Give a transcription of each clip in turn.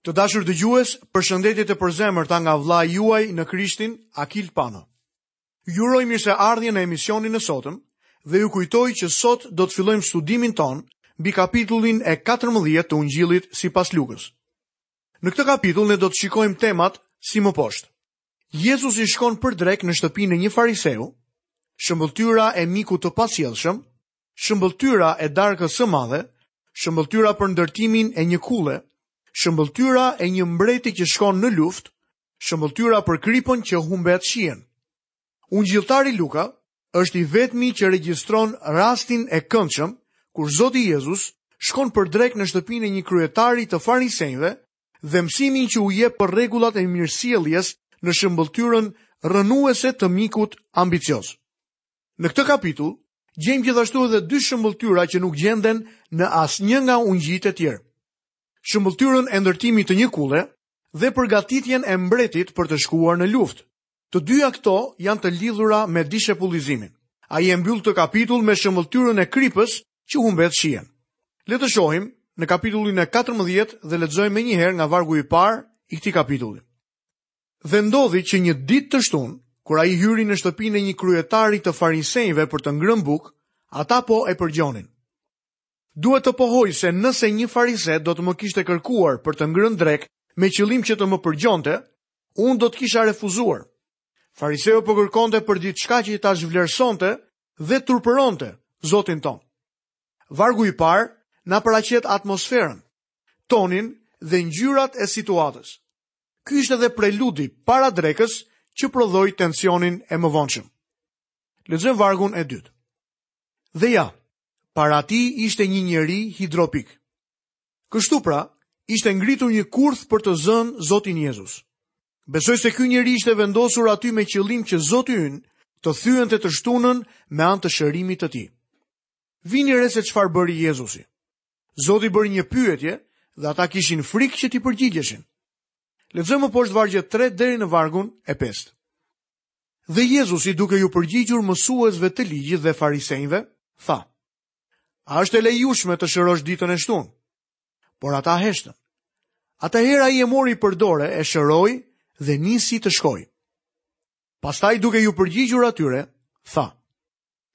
Të dashur dëgjues, përshëndetje të përzemërta nga vëllai juaj në Krishtin, Akil Pano. Ju uroj mirëseardhje në emisionin e sotëm dhe ju kujtoj që sot do të fillojmë studimin tonë mbi kapitullin e 14 të Ungjillit sipas Lukës. Në këtë kapitull ne do të shikojmë temat si më poshtë. Jezusi shkon për drekë në shtëpinë e një fariseu, shëmbëlltyra e mikut të pasjellshëm, shëmbëlltyra e darkës së madhe, shëmbëlltyra për ndërtimin e një kulle, shëmbëlltyra e një mbreti që shkon në luftë, shëmbëlltyra për kripën që humbet shijen. Ungjilltari Luka është i vetmi që regjistron rastin e këndshëm kur Zoti Jezus shkon për drekë në shtëpinë e një kryetari të farisenjve dhe mësimin që u jep për rregullat e mirësjelljes në shëmbëlltyrën rrënuese të mikut ambicioz. Në këtë kapitull, gjejmë gjithashtu edhe dy shëmbëlltyra që nuk gjenden në asnjë nga ungjijtë e tjerë. Shëmbëlltyrën e ndërtimit të një kulle dhe përgatitjen e mbretit për të shkuar në luftë. Të dyja këto janë të lidhura me dishepullizimin. Ai e mbyll këtë kapitull me shëmbëlltyrën e kripës që humbet shijen. Le të shohim në kapitullin e 14 dhe lexojmë menjëherë nga vargu i parë i këtij kapitulli. Dhe ndodhi që një ditë të shtunë, kur ai hyri në shtëpinë e një kryetari të farisenjve për të ngrënë bukë, ata po e përgjonin. Duhet të pohoj se nëse një farise do të më kishte kërkuar për të ngrënë drekë me qëllim që të më përgjonte, unë do të kisha refuzuar. Fariseu po kërkonte për diçka që ta zhvlerësonte dhe turpëronte Zotin tonë. Vargu i parë, na paraqet atmosferën, tonin dhe ngjyrat e situatës. Ky ishte dhe preludi para drekës që prodhoi tensionin e mëvonshëm. Lexojmë vargun e dytë. Dhe ja, para tij ishte një njeri hidropik. Kështu pra, ishte ngritur një kurth për të zënë Zotin Jezus. Besoj se ky njeri ishte vendosur aty me qëllim që Zoti ynë të thyente të shtunën me anë të shërimit të tij. Vini re se çfarë bëri Jezusi. Zoti bëri një pyetje dhe ata kishin frikë që t'i përgjigjeshin. Lexojmë më poshtë vargjet 3 deri në vargun e 5. Dhe Jezusi duke iu përgjigjur mësuesve të ligjit dhe farisenjve, tha, A është e lejushme të shërosh ditën e shtunë? Por ata heshtën. Atëherë ai e mori për dore, e shëroi dhe nisi të shkojë. Pastaj duke iu përgjigjur atyre, tha,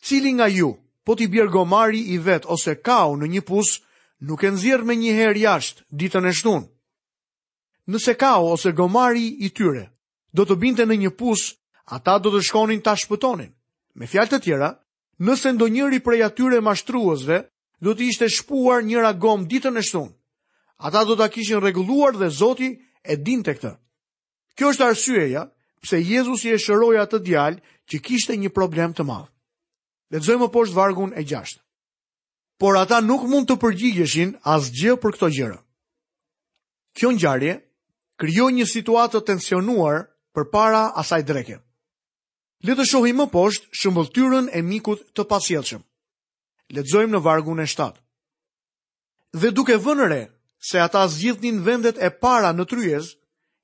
Cili nga ju, po t'i bjerë gomari i vet ose kau në një pus, nuk e nxjerr menjëherë jashtë ditën e shtunë? Nëse kau ose gomari i tyre do të binte në një pus, ata do të shkonin ta shpëtonin. Me fjalë të tjera, nëse ndonjëri prej atyre mashtruesve do t'i ishte shpuar njëra gomë ditën e shtunë, ata do ta kishin rregulluar dhe Zoti e dinte këtë. Kjo është arsyeja pse Jezusi e shëroi atë djalë që kishte një problem të madh. Lexojmë më poshtë vargun e 6. Por ata nuk mund të përgjigjeshin asgjë për këto gjëra. Kjo ngjarje krijoi një situatë të tensionuar përpara asaj dreke. Le të shohim më poshtë shëmbëlltyrën e mikut të pasjellshëm. Lexojmë në vargun e 7. Dhe duke vënë re se ata zgjidhnin vendet e para në tryezë,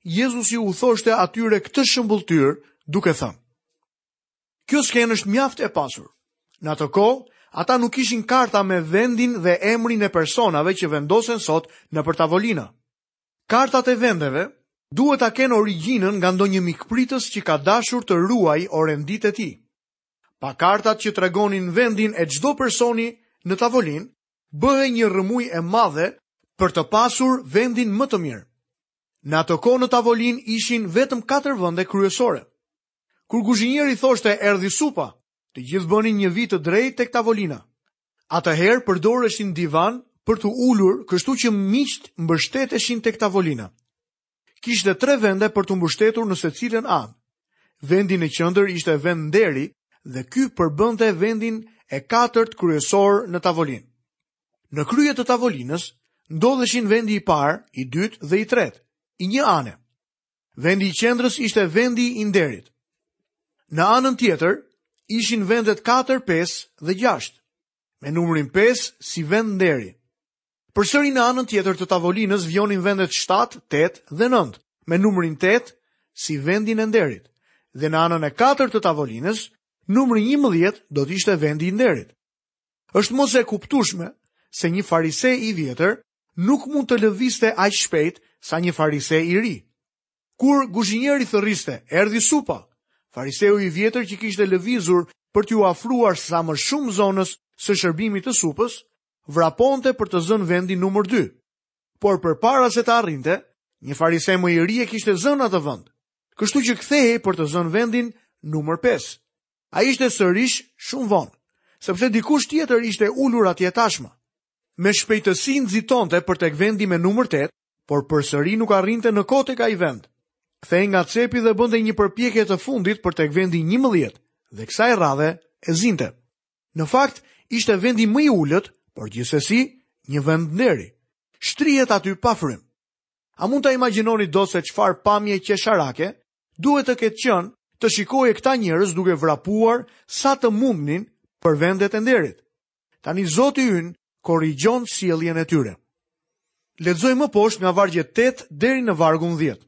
Jezusi u thoshte atyre këtë shëmbëlltyrë duke thënë: Kjo skenë është mjaft e pasur. Në atë kohë, ata nuk kishin karta me vendin dhe emrin e personave që vendosen sot nëpër tavolina. Kartat e vendeve duhet ta kenë origjinën nga ndonjë mikpritës që ka dashur të ruajë orenditë e tij. Pa kartat që tregonin vendin e çdo personi në tavolinë, bëhej një rrëmujë e madhe për të pasur vendin më të mirë. Në atë kohë në tavolinë ishin vetëm katër vende kryesore. Kur kuzhinieri thoshte erdhi supa, të gjithë bënin një vijë të drejtë tek tavolina. Atëherë përdoreshin divane për t'u ulur, kështu që miqtë mbështeteshin tek tavolina. Kishte tre vende për t'u mbështetur në secilën anë. Vendi në qendër ishte vend nderi dhe ky përbënte vendin e katërt kryesor në tavolinë. Në krye të tavolinës ndodheshin vendi i parë, i dytë dhe i tretë i një ane. Vendi i qendrës ishte vendi i nderit. Në anën tjetër ishin vendet 4, 5 dhe 6, me numrin 5 si vend nderi. Përsëri në anën tjetër të tavolinës vijonin vendet 7, 8 dhe 9, me numrin 8 si vendin e nderit, dhe në anën e 4 të tavolinës, numri 11 do të ishte vendi i nderit. Është më se e kuptueshme se një farise i vjetër nuk mund të lëvizte aq shpejt sa një farise i ri. Kur kuzhinieri thërriste, erdhi supa. Fariseu i vjetër që kishte lëvizur për t'iu afruar sa më shumë zonës së shërbimit të supës, vraponte për të zënë vendin numër 2. Por përpara se të arrinte, një farise më i ri e kishte zënë atë vend. Kështu që kthehej për të zënë vendin numër 5. Ai ishte sërish shumë vonë, sepse dikush tjetër ishte ulur atje tashmë. Me shpejtësi nxitonte për tek vendi me numër 8, por përsëri nuk arrinte në kohë tek ai vend. Kthehej nga cepi dhe bënte një përpjekje të fundit për tek vendi 11 dhe kësaj radhe e zinte. Në fakt, ishte vendi më i ulët, por gjithsesi, një vend nderi. Shtrihet aty pa frymë. A mund ta imagjinoni dot se çfarë pamje qesharake duhet të ketë qenë të shikoje këta njerëz duke vrapuar sa të mundnin për vendet e nderit. Tani Zoti ynë korrigjon sjelljen e tyre. Lexojmë poshtë nga vargu 8 deri në vargun 10.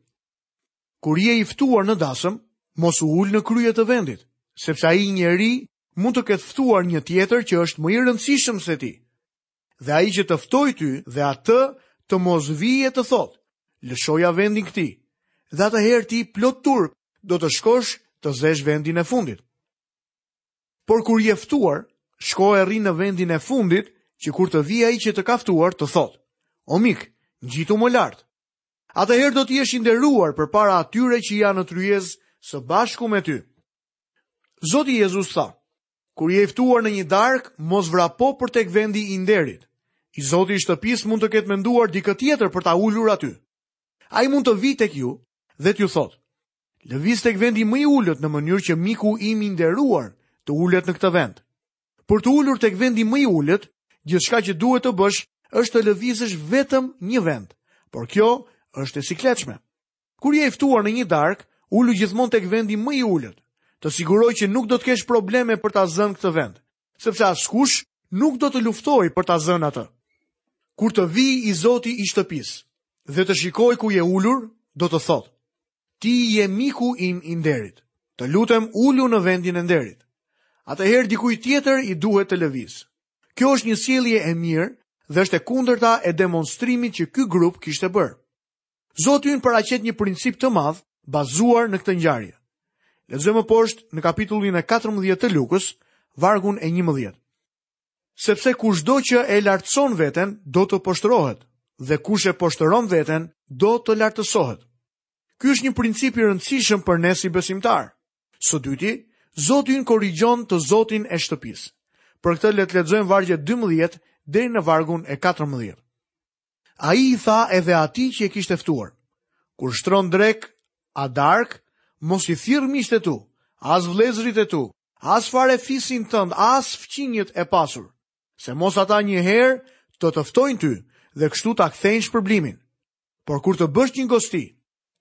Kur je i ftuar në dasëm, mos u ul në krye të vendit, sepse ai njeri mund të ketë ftuar një tjetër që është më i rëndësishëm se ti. Dhe ai që të ftoi ty dhe atë të mos vijë e të thotë, lëshoja vendin këtij. Dhe atëherë ti plot turp do të shkosh të zesh vendin e fundit. Por kur je i ftuar, shko e rri në vendin e fundit, që kur të vijë ai që të ka ftuar të thotë, "O mik, ngjitu më lart." Atëherë do të jesh i nderuar përpara atyre që janë në tryezë së bashku me ty. Zoti Jezus tha, kur je i ftuar në një darkë, mos vrapo për tek vendi i nderit. I zoti i shtëpisë mund të ketë menduar dikë tjetër për ta ulur aty. Ai mund të vijë tek ju dhe t'ju thotë: Lëviz tek vendi më i ulët në mënyrë që miku im i nderuar të ulet në këtë vend. Për t'u ulur tek vendi më i ulët, gjithçka që duhet të bësh është të lëvizësh vetëm një vend, por kjo është e sikletshme. Kur je i ftuar në një darkë, ulu gjithmonë tek vendi më i ulët. Të siguroj që nuk do të kesh probleme për ta zënë këtë vend, sepse askush nuk do të luftojë për ta zënë atë. Kur të vijë i zoti i shtëpisë dhe të shikojë ku je ulur, do të thotë: Ti je miku im i nderit. Të lutem ulu në vendin e nderit. Atëherë dikujt tjetër i duhet të lëvizë. Kjo është një sjellje e mirë dhe është e kundërta e demonstrimit që ky grup kishte bërë. Zoti ynë paraqet një princip të madh bazuar në këtë ngjarje. Lexojmë poshtë në kapitullin e 14 të Lukës, vargun e 11. Sepse kushdo që e lartëson veten do të poshtërohet dhe kush e poshtëron veten do të lartësohet. Ky është një princip i rëndësishëm për ne si besimtarë. Së dyti, Zoti ynë korrigjon të zotin e shtëpisë. Për këtë le të lexojmë vargjet 12 deri në vargun e 14. Ai i tha edhe atij që e kishte ftuar, Kur shtron drekë a darkë, mos i thirr miqtë e tu, as vëllezërit e tu, as farefisin tënd, as fqinjët e pasur, se mos ata një herë të të ftojnë ty dhe kështu ta kthejnë shpërblimin. Por kur të bësh një gosti,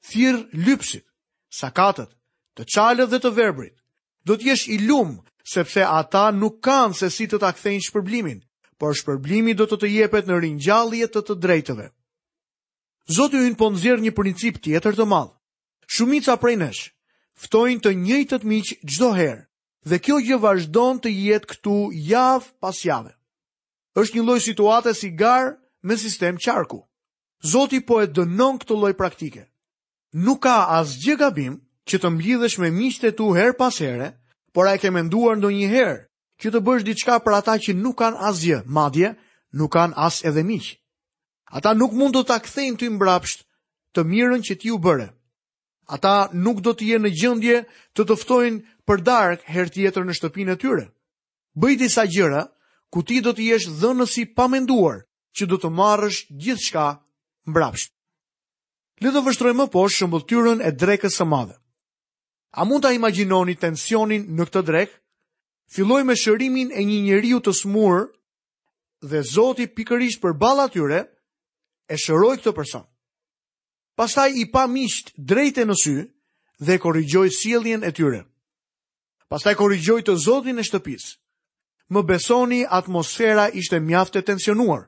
thirr lypësit, sakatët, të çalët dhe të verbrit. Do të jesh i lum sepse ata nuk kanë se si të ta kthejnë shpërblimin, por shpërblimi do të të jepet në ringjallje të të drejtëve. Zoti ynë po nxjerr një princip tjetër të madh. Shumica prej nesh ftojnë të njëjtët miq çdo herë dhe kjo gjë vazhdon të jetë kështu javë pas jave. Është një lloj situate si garë me sistem qarku. Zoti po e dënon këtë lloj praktike. Nuk ka asgjë gabim që të mblidhesh me miqtë e tu herë pas here, por a e ke menduar ndonjëherë që të bësh diçka për ata që nuk kanë asgjë, madje nuk kanë as edhe miq. Ata nuk mund të ta kthejnë ty mbrapsht të mirën që ti u bëre. Ata nuk do të jenë në gjendje të të ftojnë për darkë herë tjetër në shtëpinë e tyre. Bëj disa gjëra ku ti do të jesh dhënësi pa menduar që do të marrësh gjithçka mbrapsht. Le të vështrojmë më poshtë shëmbëlltyrën e drekës së madhe. A mund ta imagjinoni tensionin në këtë drekë? Filloi me shërimin e një njeriu të sëmurë dhe Zoti pikërisht përballë tyre e shëroi këtë person. Pastaj i pa miqtë drejt e në sy dhe korrigjoi sjelljen e tyre. Pastaj korrigjoi të zotin e shtëpisë. Më besoni, atmosfera ishte mjaft e tensionuar.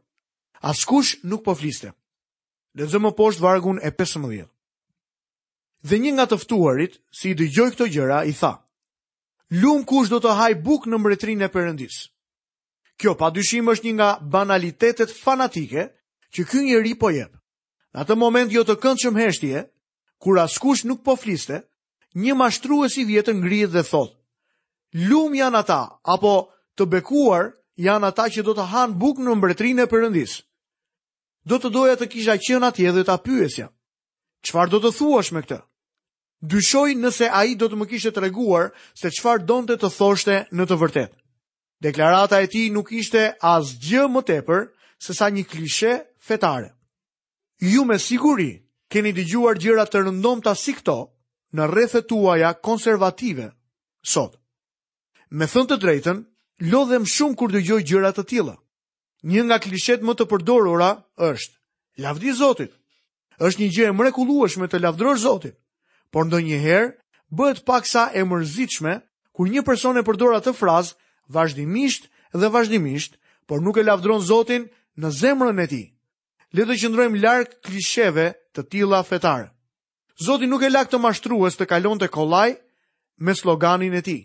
Askush nuk po fliste. Lexojmë më poshtë vargun e 15. Dhe një nga të ftuarit, si i dëgjoi këto gjëra, i tha, Lum kush do të hajë bukë në mbretërinë e Perëndisë. Kjo pa dyshim është një nga banalitetet fanatike që ky njeri po jep. Në atë moment jo të këndshëm heshtje, Kur askush nuk po fliste, një mashtrues i vjetër ngrihet dhe thotë: "Lum janë ata apo të bekuar janë ata që do të hanë bukë në mbretërinë e Perëndisë." Do të doja të kisha qenë atje dhe ta pyesja: "Çfarë do të thuash me këtë?" Dyshoj nëse ai do të më kishte treguar se çfarë donte të thoshte në të vërtetë. Deklarata e tij nuk ishte asgjë më tepër sesa një klishe fetare. Ju me siguri keni dëgjuar gjëra të rëndomta si këto në rrethet tuaja konservative sot. Me thënë të drejtën, lodhem shumë kur dëgjoj gjëra të tilla. Një nga klishetë më të përdorura është lavdi Zotit. Është një gjë e mrekullueshme të lavdërosh Zotin, por ndonjëherë bëhet paksa e mërzitshme kur një person e përdor atë frazë vazhdimisht dhe vazhdimisht, por nuk e lavdëron Zotin në zemrën e tij. Le të qëndrojmë larg klisheve të tilla fetare. Zoti nuk e la këtë mashtrues të kalonte kollaj me sloganin e tij.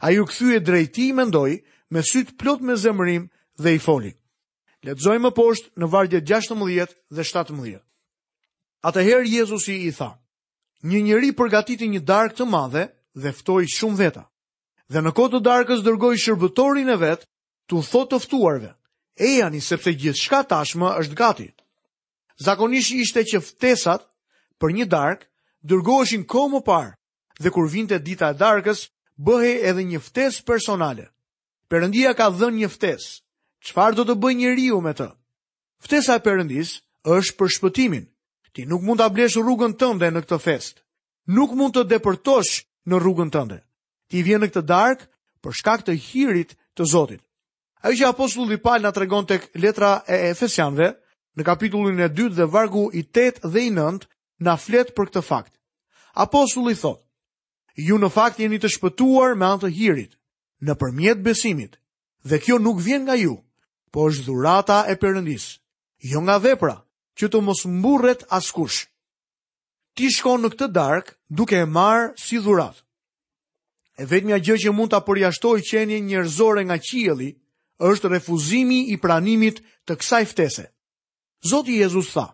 Ai u kthye drejt tij, mendoj, me sytë plot me zemërim dhe i foli. Lexojmë poshtë në vargjet 16 dhe 17. Atëherë Jezusi i tha: Një njeri përgatiti një darkë të madhe dhe ftoi shumë veta. Dhe në kohë të darkës dërgoi shërbëtorin e vet t'u thotë të ftuarve, ejani sepse gjithçka tashmë është gati. Zakonisht ishte që ftesat për një darkë dërgoheshin kohë më parë dhe kur vinte dita e darkës bëhej edhe një ftesë personale. Perëndia ka dhënë një ftesë. Çfarë do të bëjë njeriu me të? Ftesa e Perëndisë është për shpëtimin. Ti nuk mund ta blesh rrugën tënde në këtë festë. Nuk mund të depërtosh në rrugën tënde. Ti vjen në këtë darkë për shkak të hirit të Zotit. Ajo që apostulli Pal na tregon tek letra e Efesianëve, në kapitullin e 2 dhe vargu i 8 dhe i 9, na flet për këtë fakt. Apostulli thotë: Ju në fakt jeni të shpëtuar me anë të hirit, nëpërmjet besimit, dhe kjo nuk vjen nga ju, po është dhurata e Perëndisë, jo nga vepra, që të mos mburret askush. Ti shkon në këtë darkë duke e marrë si dhuratë. E vetëmja gjë që mund ta përjashtojë qenien njerëzore nga qielli, është refuzimi i pranimit të kësaj ftese. Zoti Jezus tha,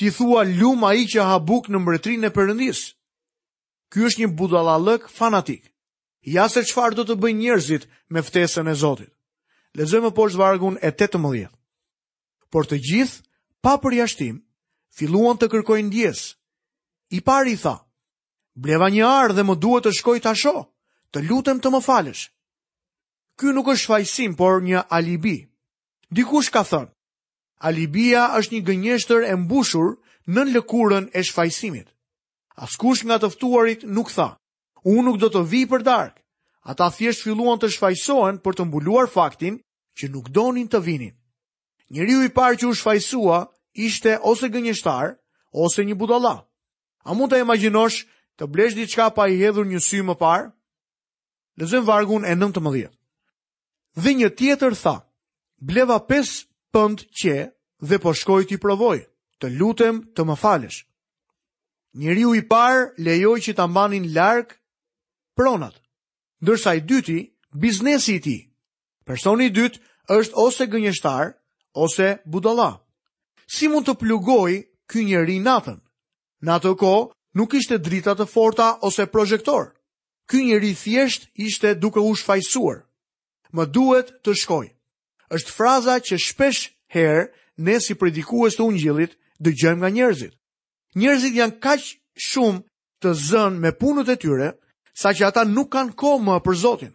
ti thua lum ai që ha bukë në mbretërinë e Perëndisë. Ky është një budallallëk fanatik. Ja se çfarë do të bëjnë njerëzit me ftesën e Zotit. Lexojmë poshtë vargun e 18. Por të gjithë, pa përjashtim, filluan të kërkojnë ndjesë. I pari i tha, bleva një arë dhe më duhet të shkoj ta shoh, të lutem të më falësh. Ky nuk është shfajësim, por një alibi. Dikush ka thënë, alibia është një gënjeshtër e mbushur nën lëkurën e shfajësimit. Askush nga të ftuarit nuk tha, unë nuk do të vij për darkë. Ata thjesht filluan të shfajësohen për të mbuluar faktin që nuk donin të vinin. Njeriu i parë që u shfajësua ishte ose gënjeshtar, ose një budalla. A mund ta imagjinosh të blesh diçka pa i hedhur një sy më parë? Lexojmë vargun e 19. Dhe një tjetër tha, bleva 5 pendë qe dhe po shkoj t'i provoj, të lutem të më falësh. Njeriu i parë lejoi që ta mbanin larg pronat, ndërsa i dyti biznesi i tij, Personi i dytë është ose gënjeshtar, ose budalla. Si mund të plugojë ky njeri natën? Në atë kohë, nuk ishte drita të forta ose projektor. Ky njeri thjesht ishte duke u shfajsuar. Më duhet të shkoj. Është fraza që shpesh herë ne si predikues të ungjillit dëgjojmë nga njerëzit. Njerëzit janë kaq shumë të zënë me punët e tyre, saqë ata nuk kanë kohë më për Zotin.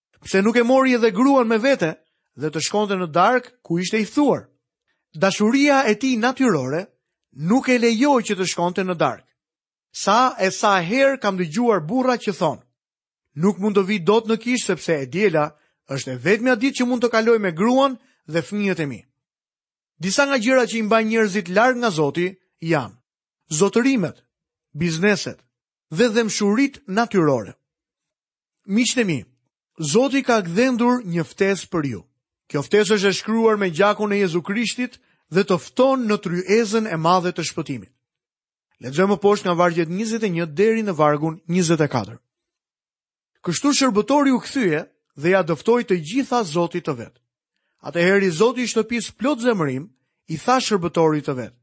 Pse nuk e mori edhe gruan me vete dhe të shkonte në darkë ku ishte i ftuar? Dashuria e tij natyrore nuk e lejoi që të shkonte në dark. Sa e sa herë kam dëgjuar burra që thonë, nuk mund të vij dot në kishë sepse e diela është e vetmja ditë që mund të kaloj me gruan dhe fëmijët e mi. Disa nga gjërat që i mbajnë njerëzit larg nga Zoti janë zotërimet, bizneset dhe dhembshuritë natyrore. Miqtë e mi, Zoti ka gdhendur një ftesë për ju. Kjo ftesë është e shkruar me gjakun e Jezu Krishtit dhe të fton në tryezën e madhe të shpëtimit. Lexojmë më poshtë nga vargjet 21 deri në vargun 24. Kështu shërbëtori u kthye dhe ia dëftoi të gjitha Zotit të vet. Atëherë Zoti i shtëpisë plot zemërim i tha shërbëtorit të vet: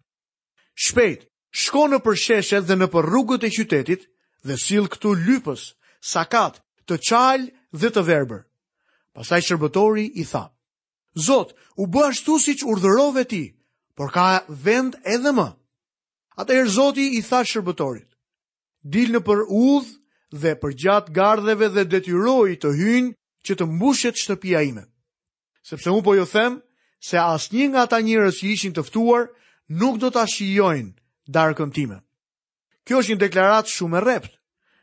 Shpejt, shko nëpër sheshet dhe nëpër rrugët e qytetit dhe sill këtu lypës, sakat, të çalë dhe të verbër. Pastaj shërbëtori i tha, Zot, u bë ashtu siç urdhërove ti, por ka vend edhe më. Atëherë Zoti i tha shërbëtorit, dil nëpër udhë dhe përgjatë gardheve dhe detyroji të hyjnë që të mbushet shtëpia ime. Sepse unë po ju them se asnjë nga ata njerëz që ishin të ftuar nuk do ta shijojnë darkën time. Kjo është një deklaratë shumë e rreptë.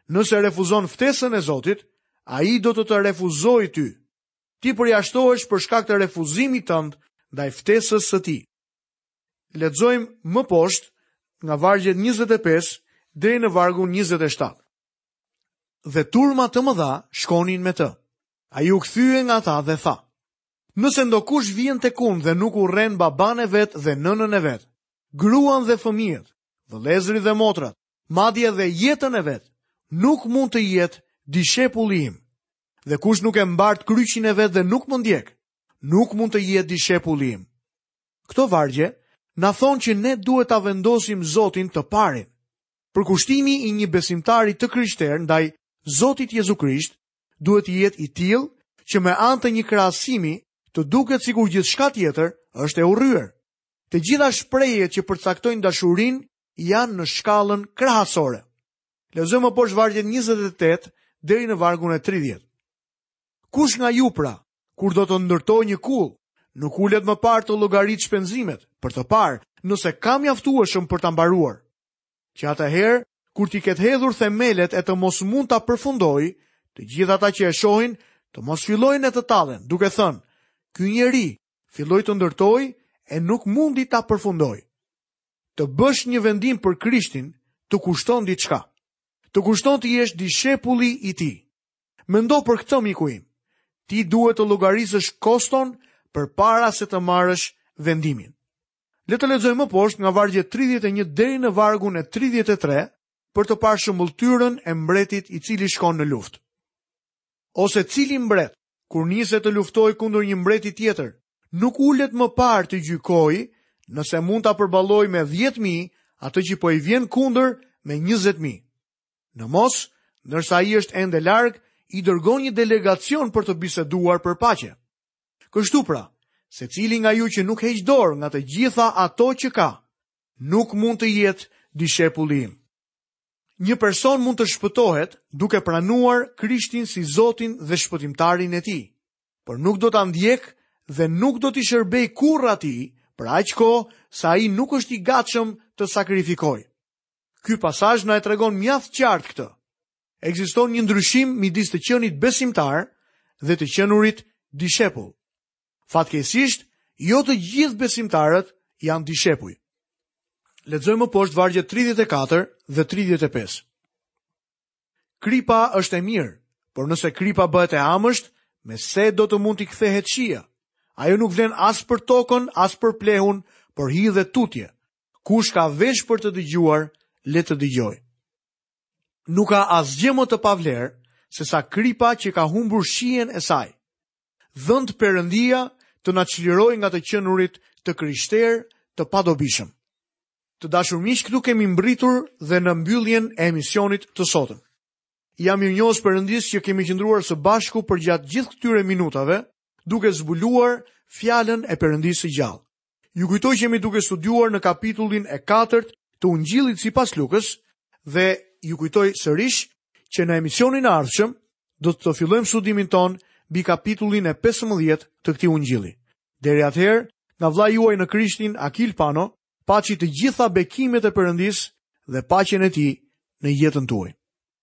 Nëse refuzon ftesën e Zotit, ai do të të refuzojë ty. Ti përjashtohesh për shkak të refuzimit tënd ndaj ftesës së tij. Lexojmë më poshtë nga vargjet 25 deri në vargun 27. Dhe turma të mëdha shkonin me të. Ai u kthye nga ata dhe tha, Nëse ndokush vjen tek unë dhe nuk urren babanë e vet dhe nënën e vet, gruan dhe fëmijët, vëllezërit dhe motrat, madje dhe jetën e vet, nuk mund të jetë dishepulli im. Dhe kush nuk e mbart kryqin e vet dhe nuk më ndjek, nuk mund të jetë dishepulli im. Këto vargje na thonë që ne duhet ta vendosim Zotin të parin. Përkushtimi i një besimtari të krishterë ndaj Zotit Jezu Krisht duhet të jetë i tillë që me anë të një krahasimi të duket sikur gjithçka tjetër është e urryer. Të gjitha shprehjet që përcaktojnë dashurinë janë në shkallën krahasore. Lexojmë më poshtë vargjet 28 deri në vargun e 30. Kush nga ju pra, kur do të ndërtojë një kullë, nuk ulet më parë të llogarisë shpenzimet për të parë nëse ka mjaftueshëm për ta mbaruar. që atëherë kur t'i ketë hedhur themelet e të mos mund ta përfundojë, të gjithë ata që e shohin të mos fillojnë e të tallen, duke thënë, ky njeri filloi të ndërtojë e nuk mundi ta përfundojë. Të bësh një vendim për Krishtin të kushton diçka. Të kushton të jesh dishepulli i tij. Mendo për këtë miku im. Ti duhet të llogarisësh koston përpara se të marrësh vendimin. Le të lexojmë më poshtë nga vargjet 31 deri në vargun e 33 për të parë shëmbëlltyrën e mbretit i cili shkon në luftë. Ose cili mbret, kur niset të luftojë kundër një mbreti tjetër, nuk ulet më parë të gjykojë nëse mund ta përballojë me 10.000 atë që po i vjen kundër me 20.000. Në mos, ndërsa ai është ende larg, i dërgon një delegacion për të biseduar për paqe. Kështu pra, secili nga ju që nuk heq dorë nga të gjitha ato që ka, nuk mund të jetë dishepulli im. Një person mund të shpëtohet duke pranuar Krishtin si Zotin dhe Shpëtimtarin e tij, por nuk do ta ndjekë dhe nuk do t'i shërbejë kurrë atij për aq kohë sa ai nuk është i gatshëm të sakrifikojë. Ky pasazh na e tregon mjaft qartë këtë. Ekziston një ndryshim midis të qenit besimtar dhe të qenurit dishepull. Fatkeqësisht, jo të gjithë besimtarët janë dishepuj. Lexojmë më poshtë vargjet 34 dhe 35. Kripa është e mirë, por nëse kripa bëhet e amësht, me se do të mund t'i kthehet shija. Ajo nuk vlen as për tokën, as për plehun, por hidhet tutje. Kush ka vesh për të dëgjuar, le të dëgjojë. Nuk ka asgjë më të pavlerë sesa kripa që ka humbur shijen e saj. Dhëntë Perëndia të na çlirojë nga të qenurit të krishterë të padobishëm. Të dashur miq, këtu kemi mbërritur dhe në mbylljen e emisionit të sotëm. Jam mirënjohës Perëndisë që kemi qëndruar së bashku përgjatë gjithë këtyre minutave, duke zbuluar fjalën e Perëndisë së gjallë. Ju kujtoj që jemi duke studiuar në kapitullin e katërt të Ungjillit sipas Lukës dhe ju kujtoj sërish që në emisionin e ardhshëm do të fillojmë studimin tonë mbi kapitullin e 15 të këtij Ungjilli. Deri atëherë, nga vëllai juaj në Krishtin Akil Pano, paçi të gjitha bekimet e Perëndisë dhe paqen e tij në jetën tuaj.